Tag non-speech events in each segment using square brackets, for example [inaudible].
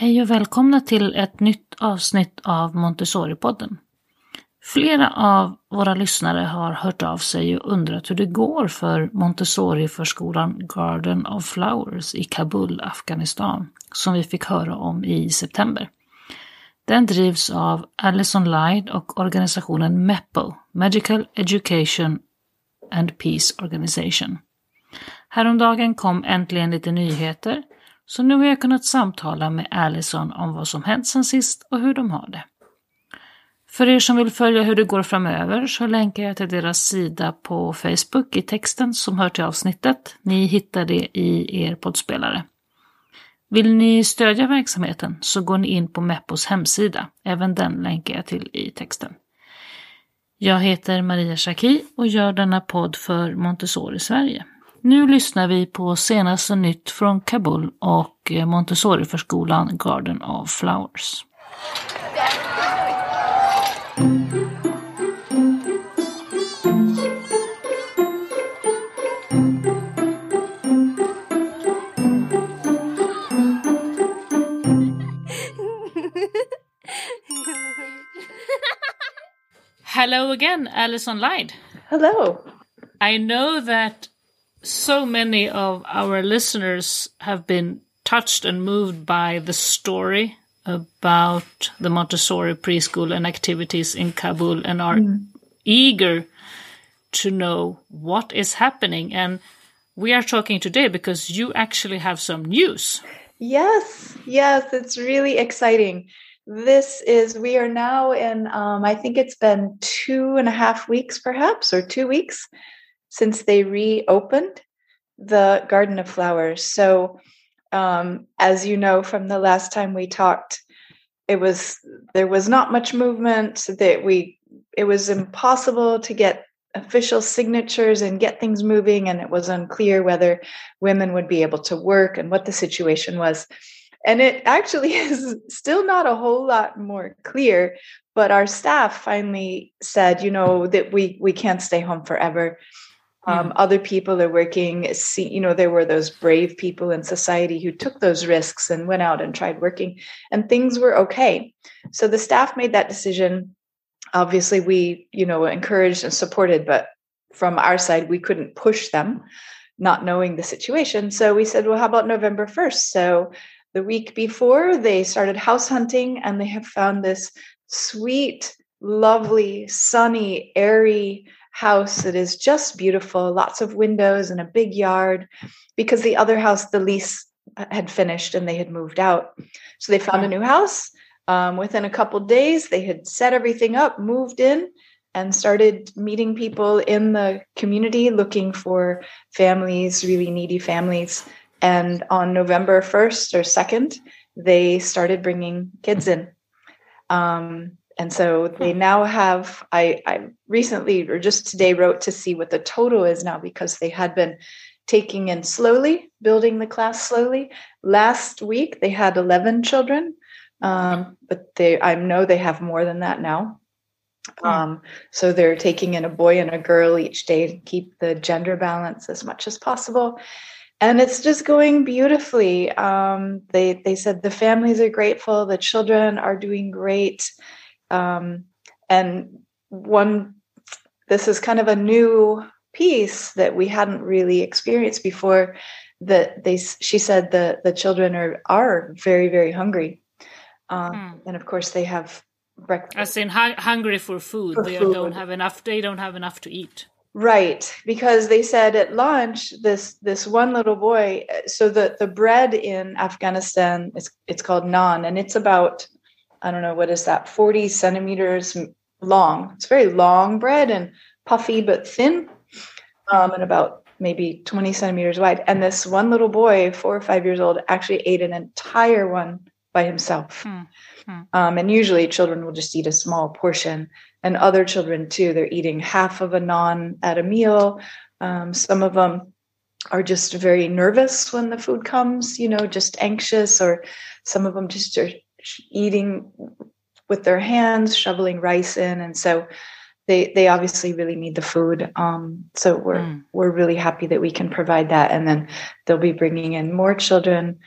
Hej och välkomna till ett nytt avsnitt av Montessori-podden. Flera av våra lyssnare har hört av sig och undrat hur det går för Montessori-förskolan Garden of Flowers i Kabul, Afghanistan, som vi fick höra om i september. Den drivs av Alison Lyde och organisationen MEPO, Medical Education and Peace Organization. Häromdagen kom äntligen lite nyheter så nu har jag kunnat samtala med Allison om vad som hänt sen sist och hur de har det. För er som vill följa hur det går framöver så länkar jag till deras sida på Facebook i texten som hör till avsnittet. Ni hittar det i er poddspelare. Vill ni stödja verksamheten så går ni in på Meppos hemsida. Även den länkar jag till i texten. Jag heter Maria Schacki och gör denna podd för Montessori Sverige. Nu lyssnar vi på senaste nytt från Kabul och Montessoriförskolan Garden of Flowers. Hello again, Alison Lyde. Hello. I know that so many of our listeners have been touched and moved by the story about the Montessori preschool and activities in Kabul and are mm. eager to know what is happening. And we are talking today because you actually have some news. Yes, yes, it's really exciting. This is, we are now in, um, I think it's been two and a half weeks, perhaps, or two weeks since they reopened the Garden of Flowers. So, um, as you know from the last time we talked, it was there was not much movement. That we it was impossible to get official signatures and get things moving, and it was unclear whether women would be able to work and what the situation was. And it actually [laughs] is still not a whole lot more clear. But our staff finally said, you know, that we we can't stay home forever um, other people are working. See, you know, there were those brave people in society who took those risks and went out and tried working, and things were okay. So the staff made that decision. Obviously, we, you know, encouraged and supported, but from our side, we couldn't push them, not knowing the situation. So we said, well, how about November 1st? So the week before, they started house hunting and they have found this sweet, lovely, sunny, airy, house that is just beautiful, lots of windows and a big yard, because the other house, the lease had finished and they had moved out. So they found a new house. Um, within a couple days, they had set everything up, moved in, and started meeting people in the community looking for families, really needy families. And on November 1st or 2nd, they started bringing kids in. Um, and so they hmm. now have I, I recently or just today wrote to see what the total is now because they had been taking in slowly building the class slowly. Last week they had 11 children um, but they i know they have more than that now. Hmm. um, so they're taking in a boy and a girl each day to keep the gender balance as much as possible. And it's just going beautifully. Um, they they said the families are grateful the children are doing great um, and one, this is kind of a new piece that we hadn't really experienced before. That they, she said the the children are are very very hungry, um, mm. and of course they have breakfast. As in hu- hungry for food. For they food. don't have enough. They don't have enough to eat. Right, because they said at lunch this this one little boy. So the the bread in Afghanistan is it's called naan, and it's about I don't know, what is that, 40 centimeters long. It's very long bread and puffy but thin, um, and about maybe 20 centimeters wide. And this one little boy, four or five years old, actually ate an entire one by himself. Hmm. Hmm. Um, and usually children will just eat a small portion, and other children too. They're eating half of a naan at a meal. Um, some of them are just very nervous when the food comes, you know, just anxious, or some of them just are eating with their hands, shoveling rice in, and so they they obviously really need the food. Um, so we're mm. we're really happy that we can provide that, and then they'll be bringing in more children.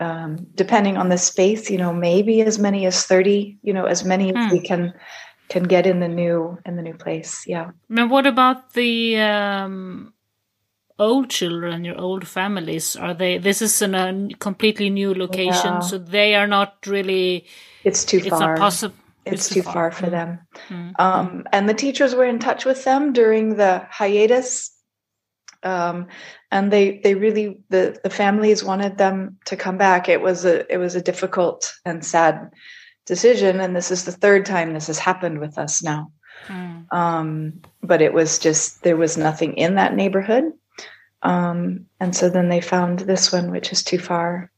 um, depending on the space, you know, maybe as many as 30, you know, as many as we Hmm. can can get in the new in the new place. Yeah. And what about the um, old children, your old families? Are they? This is in a completely new location, Yeah. so they are not really. It's too It's far. not possible. it's, too far, for Mm. them. Mm. Um, and the teachers were in touch with them during the hiatus. Um, and they they really the the families wanted them to come back. It was a it was a difficult and sad decision, and this is the third time this has happened with us now. Mm. Um, but it was just there was nothing in that neighborhood, um, and so then they found this one, which is too far.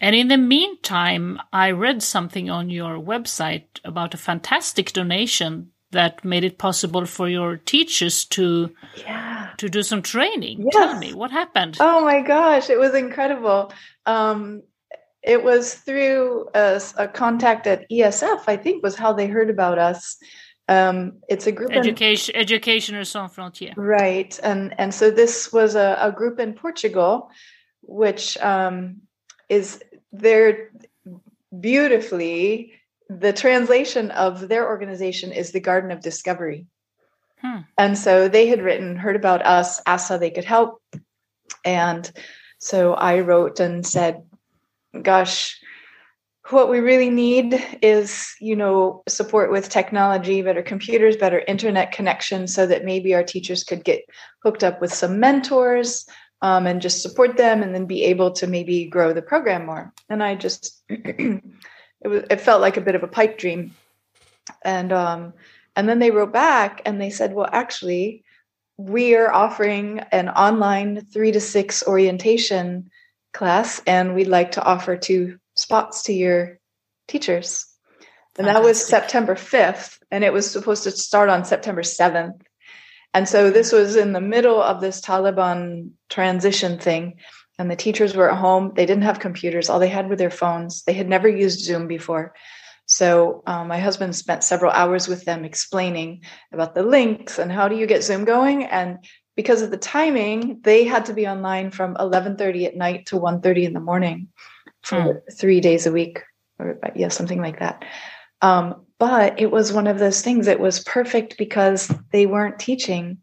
And in the meantime, I read something on your website about a fantastic donation that made it possible for your teachers to Yeah. to do some training. Yes. Tell me what happened. Oh my gosh, it was incredible. Um, it was through a, a contact at ESF, I think, was how they heard about us. Um, it's a group in, Educateurs, Sans Frontières. right, and and so this was a, a group in Portugal, which um, is they're beautifully the translation of their organization is the Garden of Discovery. Hmm. And so they had written, heard about us, asked how they could help. And so I wrote and said, gosh, what we really need is, you know, support with technology, better computers, better internet connection, so that maybe our teachers could get hooked up with some mentors um, and just support them and then be able to maybe grow the program more. And I just, [clears throat] it was, it felt like a bit of a pipe dream. And, um, and then they wrote back and they said, well, actually, we are offering an online three to six orientation class, and we'd like to offer two spots to your teachers. And that was September 5th, and it was supposed to start on September 7th. And so this was in the middle of this Taliban transition thing. And the teachers were at home. They didn't have computers. All they had were their phones. They had never used Zoom before. So um, my husband spent several hours with them explaining about the links and how do you get Zoom going. And because of the timing, they had to be online from 11:30 at night to 1:30 in the morning for three days a week, or yeah, something like that. Um, but it was one of those things that was perfect because they weren't teaching;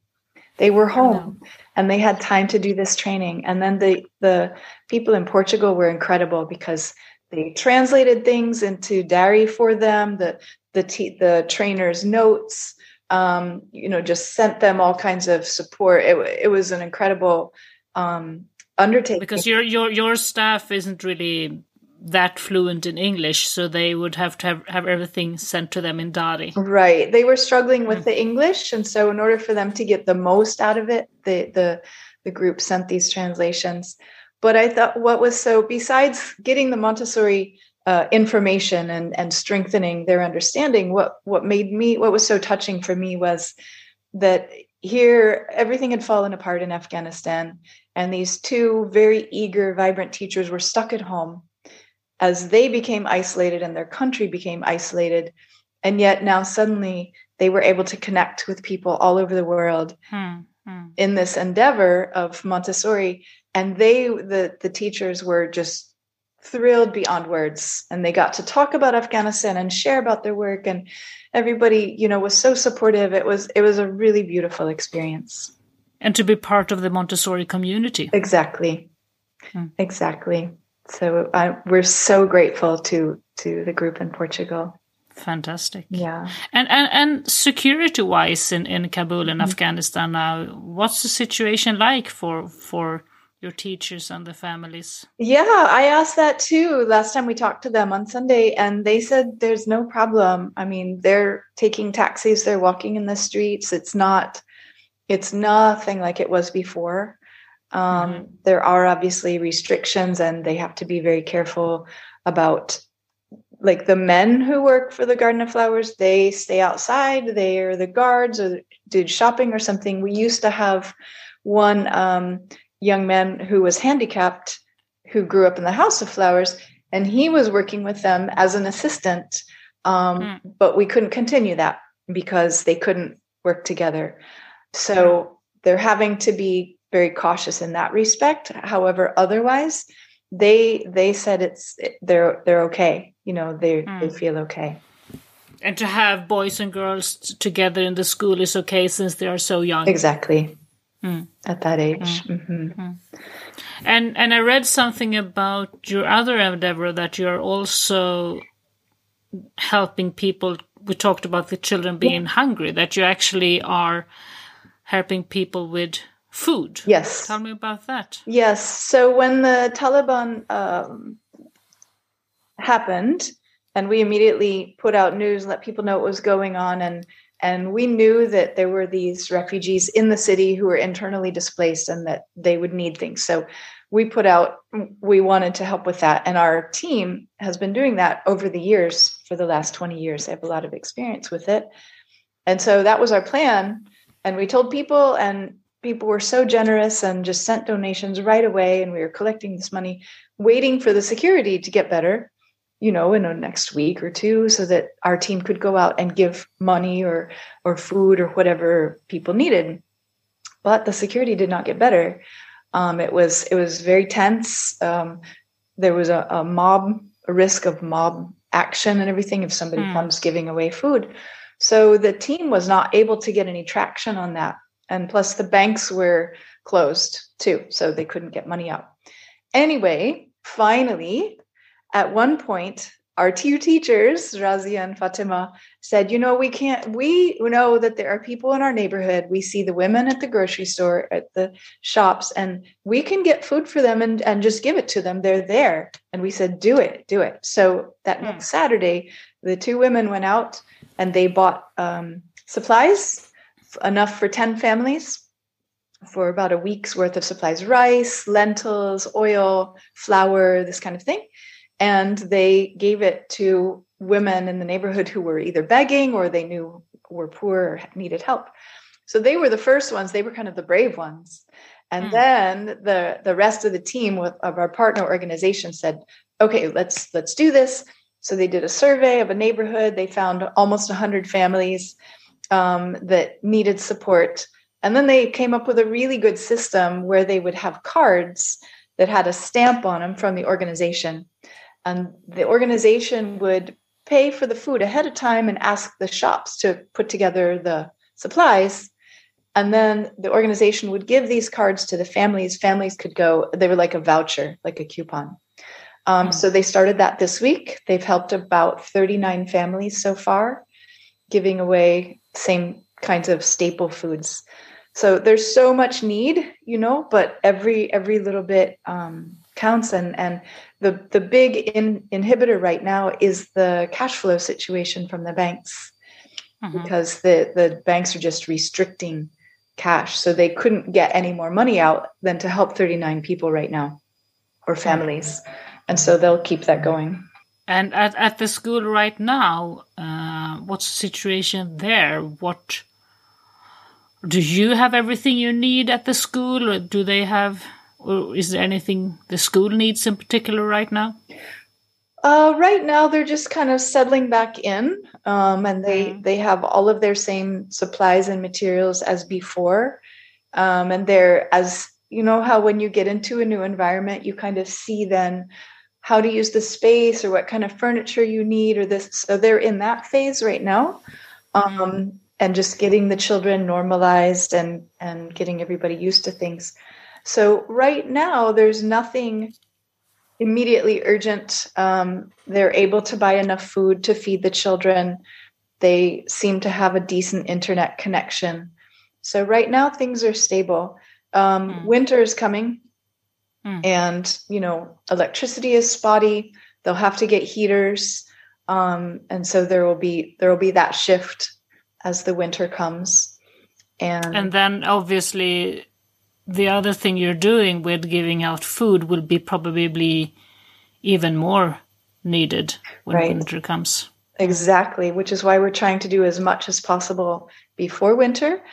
they were home and they had time to do this training. And then the the people in Portugal were incredible because they translated things into Dari for them. The the te- the trainers' notes, um, you know, just sent them all kinds of support. It it was an incredible um, undertaking. Because your your your staff isn't really that fluent in English, so they would have to have, have everything sent to them in Dari. Right. They were struggling with the English, and so in order for them to get the most out of it, the the the group sent these translations. But I thought what was so besides getting the Montessori uh, information and and strengthening their understanding, what what made me what was so touching for me was that here everything had fallen apart in Afghanistan, and these two very eager, vibrant teachers were stuck at home as they became isolated and their country became isolated. And yet now suddenly they were able to connect with people all over the world Hmm, hmm. in this endeavor of montessori. And they the the teachers were just thrilled beyond words. And they got to talk about afghanistan and share about their work. And everybody you know was so supportive. It was it was a really beautiful experience And to be part of the Montessori community. exactly Hmm. exactly so I, we're so grateful to to the group in portugal Fantastic. yeah And and, and security wise in, in Kabul Mm-hmm. Afghanistan now, what's the situation like for for your teachers and the families? Yeah, I asked that too last time we talked to them on Sunday, and they said there's no problem. I mean, they're taking taxis, they're walking in the streets. It's not, it's nothing like it was before. Um, Mhm. There are obviously restrictions, and they have to be very careful about like the men who work for the Garden of Flowers. They stay outside. They are the guards or did shopping or something. We used to have one um, young man who was handicapped who grew up in the House of Flowers, and he was working with them as an assistant. Um, Mm. But we couldn't continue that because they couldn't work together. So they're having to be very cautious in that respect. However, otherwise, they they said it's they're they're okay. You know, they mm. they feel okay. And to have boys and girls together in the school is okay since they are so young. Exactly. Mm. At that age. Mm. Mm-hmm. And and I read something about your other endeavor that you're also helping people. We talked about the children being yeah. hungry. That you actually are helping people with food. Yes. Tell me about that. Yes. So when the Taliban um, happened, and we immediately put out news, and let people know what was going on, and and we knew that there were these refugees in the city who were internally displaced and that they would need things. So we put out, we wanted to help with that. And our team has been doing that over the years for the last 20 years. They have a lot of experience with it. And so that was our plan. And we told people, and people were so generous and just sent donations right away. And we were collecting this money, waiting for the security to get better you know in the next week or two so that our team could go out and give money or or food or whatever people needed but the security did not get better um, it was it was very tense um, there was a, a, mob a risk of mob action and everything if somebody mm. comes giving away food so the team was not able to get any traction on that and plus the banks were closed too so they couldn't get money out anyway finally at one point, our two teachers, Razia and Fatima, said, You know, we can't, we know that there are people in our neighborhood. We see the women at the grocery store, at the shops, and we can get food for them and, and just give it to them. They're there. And we said, Do it, do it. So that hmm. next Saturday, the two women went out and they bought um, supplies, enough for 10 families for about a week's worth of supplies rice, lentils, oil, flour, this kind of thing. And they gave it to women in the neighborhood who were either begging or they knew were poor or needed help. So they were the first ones they were kind of the brave ones. And mm. then the the rest of the team with, of our partner organization said okay let's let's do this so they did a survey of a neighborhood. They found almost 100 families um, that needed support. And then they came up with a really good system where they would have cards that had a stamp on them from the organization. And the organization would pay for the food ahead of time and ask the shops to put together the supplies. And then the organization would give these cards to the families. Families could go they were like a voucher like a coupon um, mm. so they started that this week. They've helped about 39 families so far giving away same kinds of staple foods. So there's so much need you know but every every little bit um, counts. And and the the big in, inhibitor right now is the cash flow situation from the banks mm-hmm. because the the banks are just restricting cash. So they couldn't get any more money out than to help 39 people right now or families and so they'll keep that going and at, at the school right now uh, what's the situation there what do you have everything you need at the school or do they have or is there anything the school needs in particular right now? Uh, right now, they're just kind of settling back in, um, and they mm-hmm. they have all of their same supplies and materials as before, um, and they're as you know how when you get into a new environment, you kind of see then how to use the space or what kind of furniture you need or this. So they're in that phase right now, mm-hmm. um, and just getting the children normalized and and getting everybody used to things. So right now, there's nothing immediately urgent. Um, they're able to buy enough food to feed the children. They seem to have a decent internet connection. So right now, things are stable. Um, mm. Winter is coming, mm. and you know, electricity is spotty. They'll have to get heaters, um, and so there will be there will be that shift as the winter comes. And and then obviously the other thing you're doing with giving out food will be probably even more needed when right. winter comes. Exactly, which is why we're trying to do as much as possible before winter.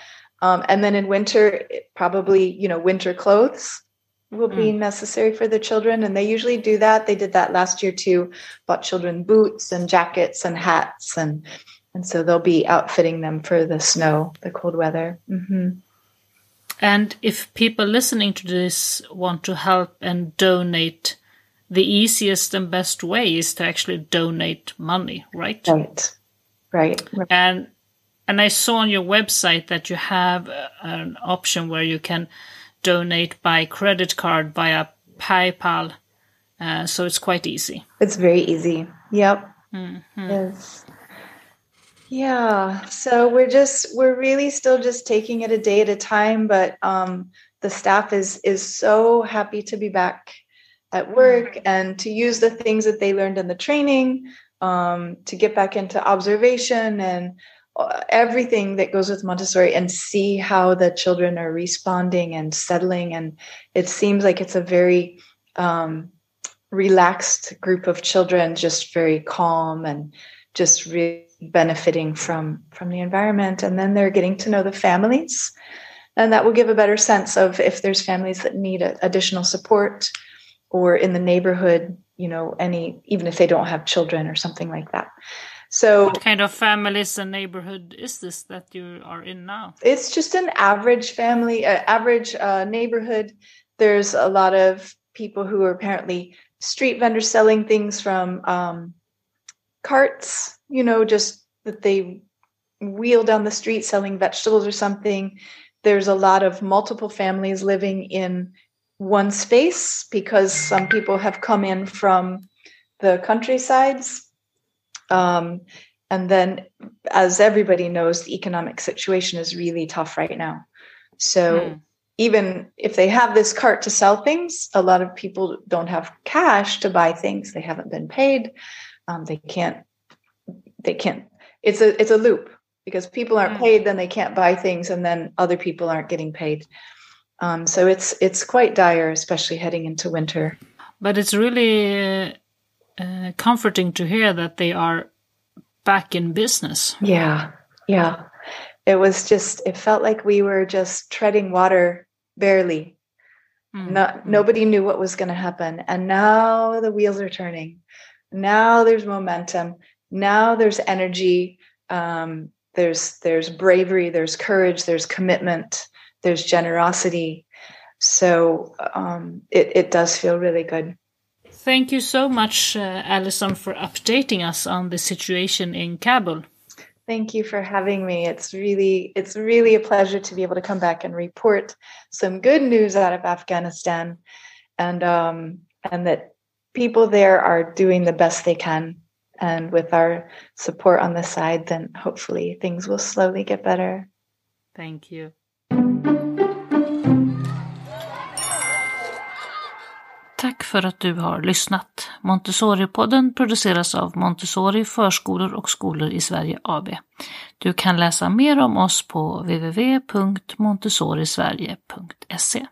Um, and then in winter, probably, you know, winter clothes will be mm. necessary for the children. And they usually do that. They did that last year too, bought children boots and jackets and hats. And, and so they'll be outfitting them for the snow, the cold weather. Mm-hmm. And if people listening to this want to help and donate the easiest and best way is to actually donate money, right? Right. Right. And and I saw on your website that you have uh, an option where you can donate by credit card via PayPal. Uh, so it's quite easy. It's very easy. Yep. Mm-hmm. Yes. Yeah. So we're just we're really still just taking it a day at a time, but um, the staff is is so happy to be back at work mm-hmm. and to use the things that they learned in the training um, to get back into observation and everything that goes with Montessori and see how the children are responding and settling. And it seems like it's a very um, relaxed group of children, just very calm and just really benefiting from from the environment. And then they're getting to know the families, and that will give a better sense of if there's families that need additional support or in the neighborhood. You know, any even if they don't have children or something like that. So, what kind of families and neighborhood is this that you are in now? It's just an average family, uh, average uh, neighborhood. There's a lot of people who are apparently street vendors selling things from um, carts, you know, just that they wheel down the street selling vegetables or something. There's a lot of multiple families living in one space because some people have come in from the countrysides um, and then, as everybody knows, the economic situation is really tough right now. So, mm. even if they have this cart to sell things, a lot of people don't have cash to buy things. They haven't been paid. Um, they can't. They can't. It's a it's a loop because people aren't mm. paid, then they can't buy things, and then other people aren't getting paid. Um, so it's it's quite dire, especially heading into winter. But it's really uh, comforting to hear that they are back in business. Yeah, yeah. It was just, it felt like we were just treading water barely. Mm. Not, nobody knew what was going to happen. And now the wheels are turning. Now there's momentum. Now there's energy. Um, there's there's bravery. There's courage. There's commitment. There's generosity. So um, it it does feel really good. Thank you so much, uh, Alison, for updating us on the situation in Kabul. Thank you for having me. It's really it's really a pleasure to be able to come back and report some good news out of Afghanistan, and um, and that people there are doing the best they can. And with our support on the side, then hopefully things will slowly get better. Thank you. Tack för att du har lyssnat. Montessori-podden produceras av Montessori Förskolor och skolor i Sverige AB. Du kan läsa mer om oss på www.montessorisverige.se